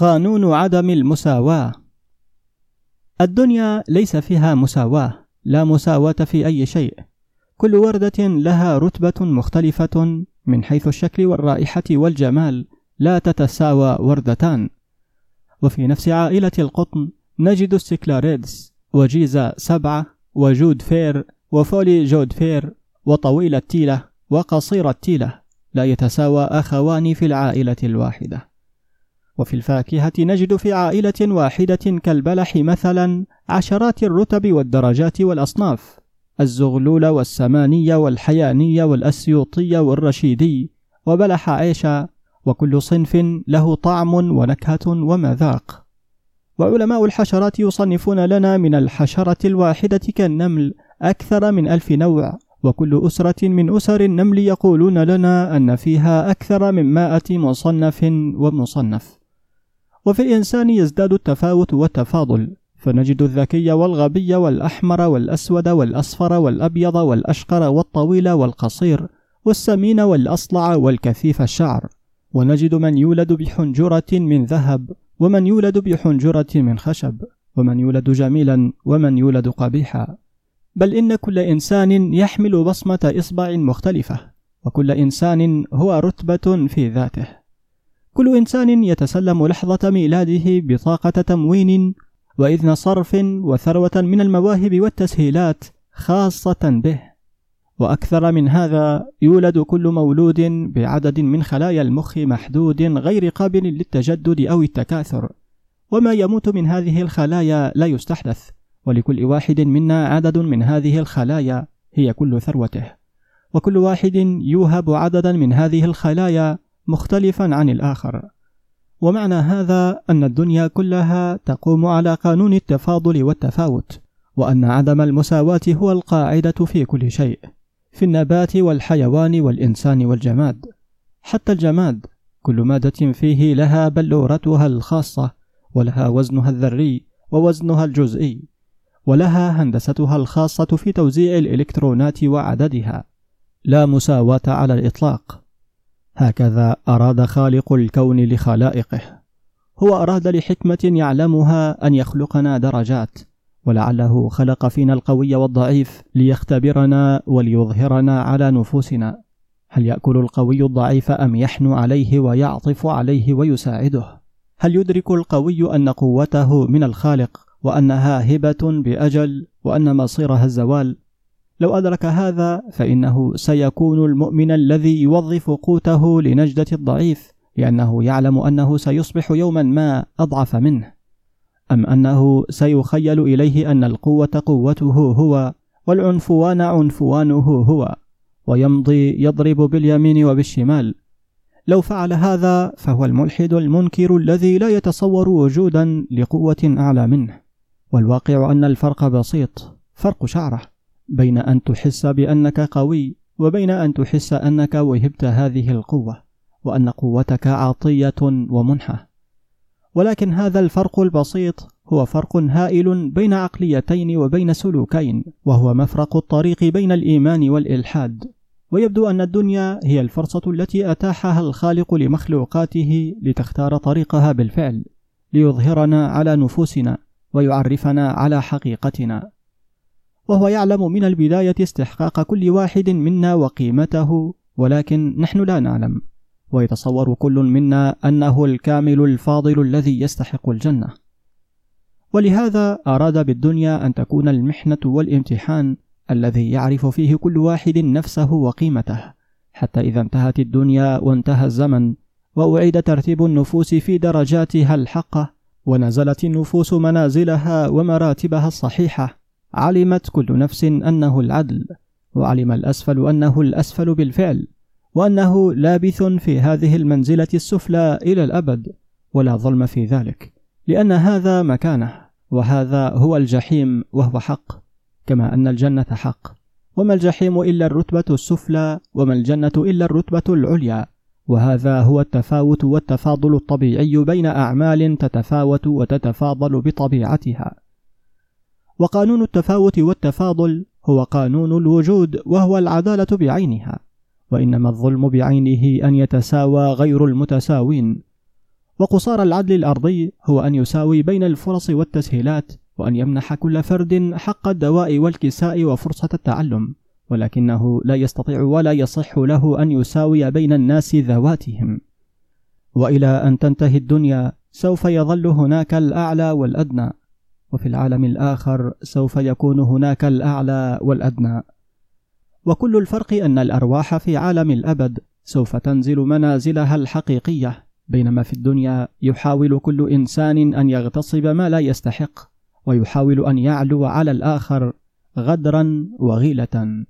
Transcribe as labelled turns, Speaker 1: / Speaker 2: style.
Speaker 1: قانون عدم المساواة. الدنيا ليس فيها مساواة لا مساواة في أي شيء. كل وردة لها رتبة مختلفة من حيث الشكل والرائحة والجمال لا تتساوى وردتان. وفي نفس عائلة القطن نجد السكلاريدز وجيزة سبعة و good fair و fully good fair وطويل التيلة وقصير التيلة لا يتساوى أخوان في العائلة الواحدة. وفي الفاكهة نجد في عائلة واحدة كالبلح مثلا عشرات الرتب والدرجات والأصناف الزغلول والسمانية والحيانية والأسيوطية والرشيدي وبلح عيشة وكل صنف له طعم ونكهة ومذاق. وعلماء الحشرات يصنفون لنا من الحشرة الواحدة كالنمل أكثر من ألف نوع وكل أسرة من أسر النمل يقولون لنا أن فيها أكثر من مائة مصنف ومصنف. وفي الإنسان يزداد التفاوت والتفاضل فنجد الذكي والغبي والأحمر والأسود والأصفر والأبيض والأشقر والطويل والقصير والسمين والأصلع والكثيف الشعر. ونجد من يولد بحنجرة من ذهب ومن يولد بحنجرة من خشب ومن يولد جميلا ومن يولد قبيحا. بل إن كل إنسان يحمل بصمة إصبع مختلفة وكل إنسان هو رتبة في ذاته. كل إنسان يتسلم لحظة ميلاده بطاقة تموين وإذن صرف وثروة من المواهب والتسهيلات خاصة به. وأكثر من هذا يولد كل مولود بعدد من خلايا المخ محدود غير قابل للتجدد أو التكاثر. وما يموت من هذه الخلايا لا يستحدث ولكل واحد منا عدد من هذه الخلايا هي كل ثروته. وكل واحد يوهب عددا من هذه الخلايا مختلفا عن الآخر. ومعنى هذا أن الدنيا كلها تقوم على قانون التفاضل والتفاوت وأن عدم المساواة هو القاعدة في كل شيء في النبات والحيوان والإنسان والجماد. حتى الجماد كل مادة فيه لها بلورتها الخاصة ولها وزنها الذري ووزنها الجزئي ولها هندستها الخاصة في توزيع الإلكترونات وعددها. لا مساواة على الإطلاق. هكذا أراد خالق الكون لخلائقه. هو أراد لحكمة يعلمها أن يخلقنا درجات ولعله خلق فينا القوي والضعيف ليختبرنا وليظهرنا على نفوسنا. هل يأكل القوي الضعيف أم يحنو عليه ويعطف عليه ويساعده؟ هل يدرك القوي أن قوته من الخالق وأنها هبة بأجل وأن مصيرها الزوال؟ لو أدرك هذا فإنه سيكون المؤمن الذي يوظف قوته لنجدة الضعيف لأنه يعلم أنه سيصبح يوما ما أضعف منه. أم أنه سيخيل إليه أن القوة قوته هو والعنفوان عنفوانه هو ويمضي يضرب باليمين وبالشمال. لو فعل هذا فهو الملحد المنكر الذي لا يتصور وجودا لقوة أعلى منه. والواقع أن الفرق بسيط فرق شعرة. بين أن تحس بأنك قوي وبين أن تحس أنك وهبت هذه القوة وأن قوتك عطية ومنحة. ولكن هذا الفرق البسيط هو فرق هائل بين عقليتين وبين سلوكين وهو مفرق الطريق بين الإيمان والإلحاد. ويبدو أن الدنيا هي الفرصة التي أتاحها الخالق لمخلوقاته لتختار طريقها بالفعل ليظهرنا على نفوسنا ويعرفنا على حقيقتنا. وهو يعلم من البداية استحقاق كل واحد منا وقيمته ولكن نحن لا نعلم. ويتصور كل منا أنه الكامل الفاضل الذي يستحق الجنة. ولهذا أراد بالدنيا أن تكون المحنة والامتحان الذي يعرف فيه كل واحد نفسه وقيمته. حتى إذا انتهت الدنيا وانتهى الزمن وأعيد ترتيب النفوس في درجاتها الحقة ونزلت النفوس منازلها ومراتبها الصحيحة علمت كل نفس أنه العدل وعلم الأسفل أنه الأسفل بالفعل وأنه لابث في هذه المنزلة السفلى إلى الأبد ولا ظلم في ذلك لأن هذا مكانه وهذا هو الجحيم وهو حق كما أن الجنة حق. وما الجحيم إلا الرتبة السفلى وما الجنة إلا الرتبة العليا وهذا هو التفاوت والتفاضل الطبيعي بين أعمال تتفاوت وتتفاضل بطبيعتها. وقانون التفاوت والتفاضل هو قانون الوجود وهو العدالة بعينها وإنما الظلم بعينه أن يتساوى غير المتساوين. وقصار العدل الأرضي هو أن يساوي بين الفرص والتسهيلات وأن يمنح كل فرد حق الدواء والكساء وفرصة التعلم ولكنه لا يستطيع ولا يصح له أن يساوي بين الناس ذواتهم. وإلى أن تنتهي الدنيا سوف يظل هناك الأعلى والأدنى. وفي العالم الآخر سوف يكون هناك الأعلى والأدنى. وكل الفرق أن الأرواح في عالم الأبد سوف تنزل منازلها الحقيقية بينما في الدنيا يحاول كل إنسان أن يغتصب ما لا يستحق ويحاول أن يعلو على الآخر غدرا وغيلة.